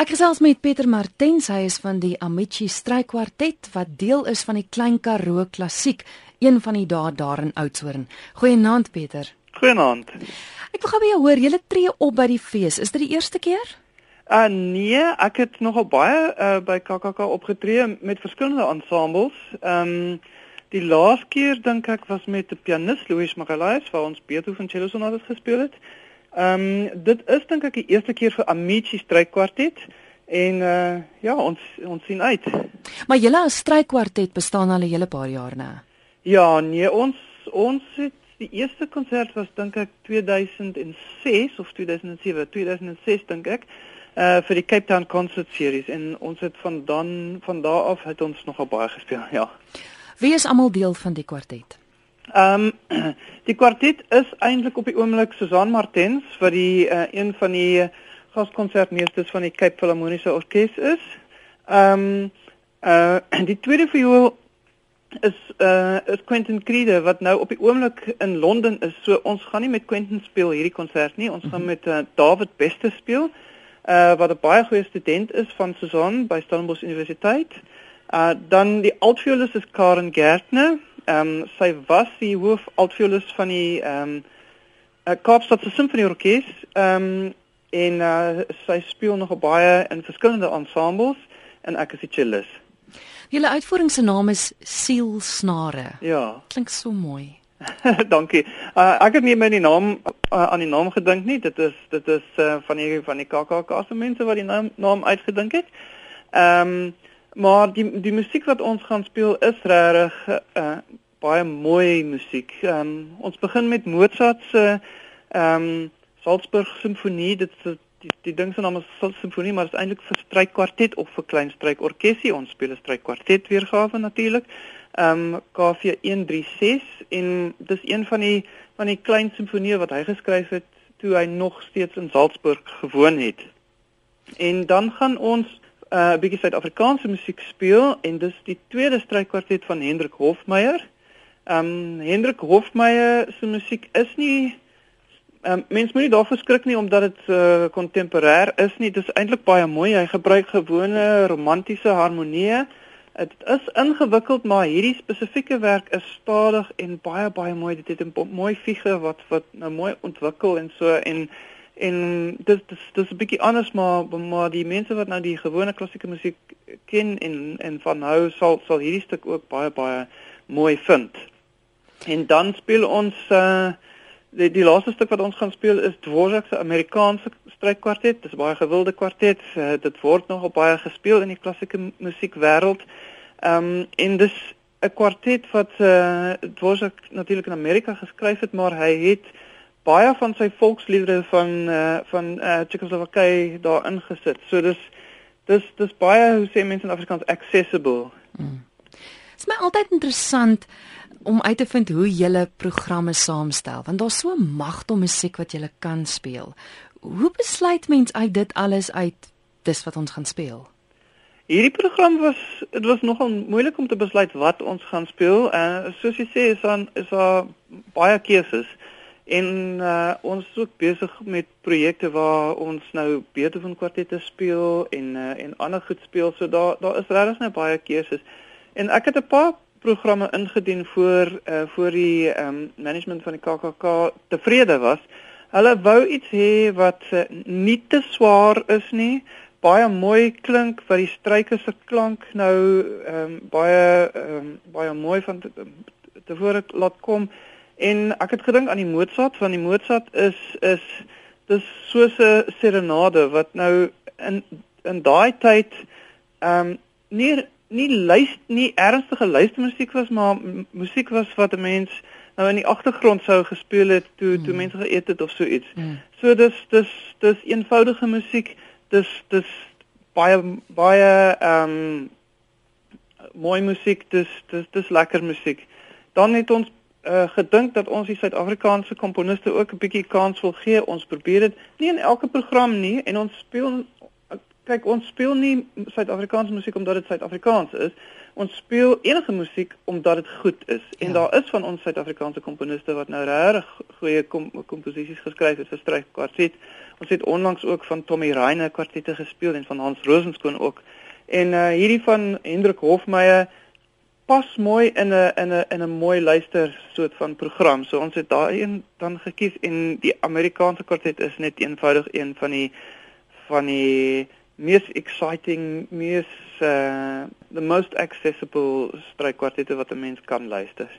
Ek gesels met Pieter Martens, hy is van die Amici Strykwartet wat deel is van die Klein Karoo Klassiek, een van die dae daar in Oudtshoorn. Goeienaand Pieter. Goeienaand. Ek wil gou by jou hoor, jy tree op by die fees. Is dit die eerste keer? Uh nee, ek het nogal baie uh by KKK opgetree met verskillende ensembles. Ehm um, die laaste keer dink ek was met die pianis Louis Magalhaes waar ons Beethoven cello sonates gespeel het. Ehm um, dit is dink ek die eerste keer vir Amici strykwartet en uh ja, ons ons sien uit. Maar julle as strykwartet bestaan al 'n hele paar jaar nou. Ja, nee, ons ons het die eerste konsert was dink ek 2006 of 2007, 2006 dink ek uh vir die Cape Town Concert Series en ons het van dan van daar af het ons nogal baie gespeel, ja. Wie is almal deel van die kwartet? Ehm um, die kwartet is eintlik op die oomblik Susan Martens wat die uh, een van die gaskonsertmeesters van die Cape Philharmoniese Orkees is. Ehm um, uh die tweede viool is uh is Quentin Crede wat nou op die oomblik in Londen is. So ons gaan nie met Quentin speel hierdie konsert nie. Ons gaan mhm. met uh, David Beste speel. Uh wat 'n baie goeie student is van Susan by Stellenbosch Universiteit. Uh dan die altviolis is Karen Gertner. Ehm um, sy was die hoof altviolis van die ehm um, uh, Kaapstadse Simfonieorkes. Ehm um, en uh, sy speel nog baie in verskillende ensembles en ek is die cellist. Julle uitvoering se naam is Siel Snare. Ja. Klink so mooi. Dankie. Uh, ek het nie meer die naam uh, aan die naam gedink nie. Dit is dit is uh, van die van die KKK se mense wat die naam naam uitgedink het. Ehm um, maar die die musiek wat ons gaan speel is regtig uh, baie mooi musiek. Ehm um, ons begin met Mozart se ehm um, Salzburg simfonie. Dit is die die ding se naam is simfonie, maar dit is eintlik vir strykkwartet of vir klein strykorkesie. Ons speel 'n strykkwartet weergawe natuurlik. Ehm um, KV 136 en dis een van die van die klein simfonieë wat hy geskryf het toe hy nog steeds in Salzburg gewoon het. En dan gaan ons 'n uh, bietjie Suid-Afrikaanse musiek speel en dis die tweede strykkwartet van Hendrik Hofmeyer. Ehm um, Hendrik Hofmeyer se musiek is nie Ehm um, mens moenie daarvoor skrik nie omdat dit uh kontemporêr is nie. Dit is eintlik baie mooi. Hy gebruik gewone romantiese harmonieë. Dit is ingewikkeld, maar hierdie spesifieke werk is stadig en baie baie mooi. Dit het 'n mooi figuur wat wat nou mooi ontwikkel en so en en dis dis dis 'n bietjie anders maar maar die mense wat nou die gewone klassieke musiek ken en en van nou sal sal hierdie stuk ook baie baie mooi vind. En dan speel ons uh die die laaste stuk wat ons gaan speel is Dvorak se Amerikaanse strykkwartet. Dit is baie gewilde kwartet. Uh, dit word nog op baie gespeel in die klassieke musiekwêreld. Ehm um, en dis 'n kwartet wat uh, Dvorak natuurlik in Amerika geskryf het, maar hy het baie van sy volksliedere van uh, van uh, Tsjechoslowakye daar ingesit. So dis dis dis baie hoe sê mense in Afrikaans accessible. Hmm. Dit is my altyd interessant om uit te vind hoe julle programme saamstel want daar's so 'n magte musiek wat julle kan speel. Hoe besluit mens uit dit alles uit dis wat ons gaan speel? Hierdie program was dit was nogal moeilik om te besluit wat ons gaan speel. En uh, soos jy sê is dan is daar baie keuses. En uh, ons is ook besig met projekte waar ons nou Beethoven kwartette speel en uh, en ander goed speel. So daar daar is regtig nou baie keuses. En ek het 'n paar programme ingedien voor uh voor die ehm um, management van die KKK tevrede was. Hulle wou iets hê wat uh, nie te swaar is nie, baie mooi klink wat die stryke se klank nou ehm um, baie ehm um, baie mooi van tevore laat kom en ek het gedink aan die Mozart van die Mozart is is dis soos 'n serenade wat nou in in daai tyd ehm um, nie nie luister nie ernstige luistermusiek was maar musiek was wat 'n mens nou in die agtergrond sou gespeel het toe mm. toe mense geëet het of so iets. Mm. So dis dis dis eenvoudige musiek. Dis dis baie baie ehm um, mooi musiek. Dis dis dis lekker musiek. Dan het ons uh, gedink dat ons die Suid-Afrikaanse komponiste ook 'n bietjie kans wil gee. Ons probeer dit nie in elke program nie en ons speel kyk ons speel nie Suid-Afrikaanse musiek omdat dit Suid-Afrikaans is, ons speel enige musiek omdat dit goed is. En ja. daar is van ons Suid-Afrikaanse komponiste wat nou regtig goeie kom komposisies geskryf het vir strykwartet. Ons het onlangs ook van Tommy Reine kwartette gespeel en van Hans Rosenskoen ook. En uh hierdie van Hendrik Hofmeyer pas mooi in 'n in 'n in 'n mooi luister soort van program. So ons het daai een dan gekies en die Amerikaanse kwartet is net eenvoudig een van die van die mees exciting, mees uh the most accessible strykkwartette wat 'n mens kan luister.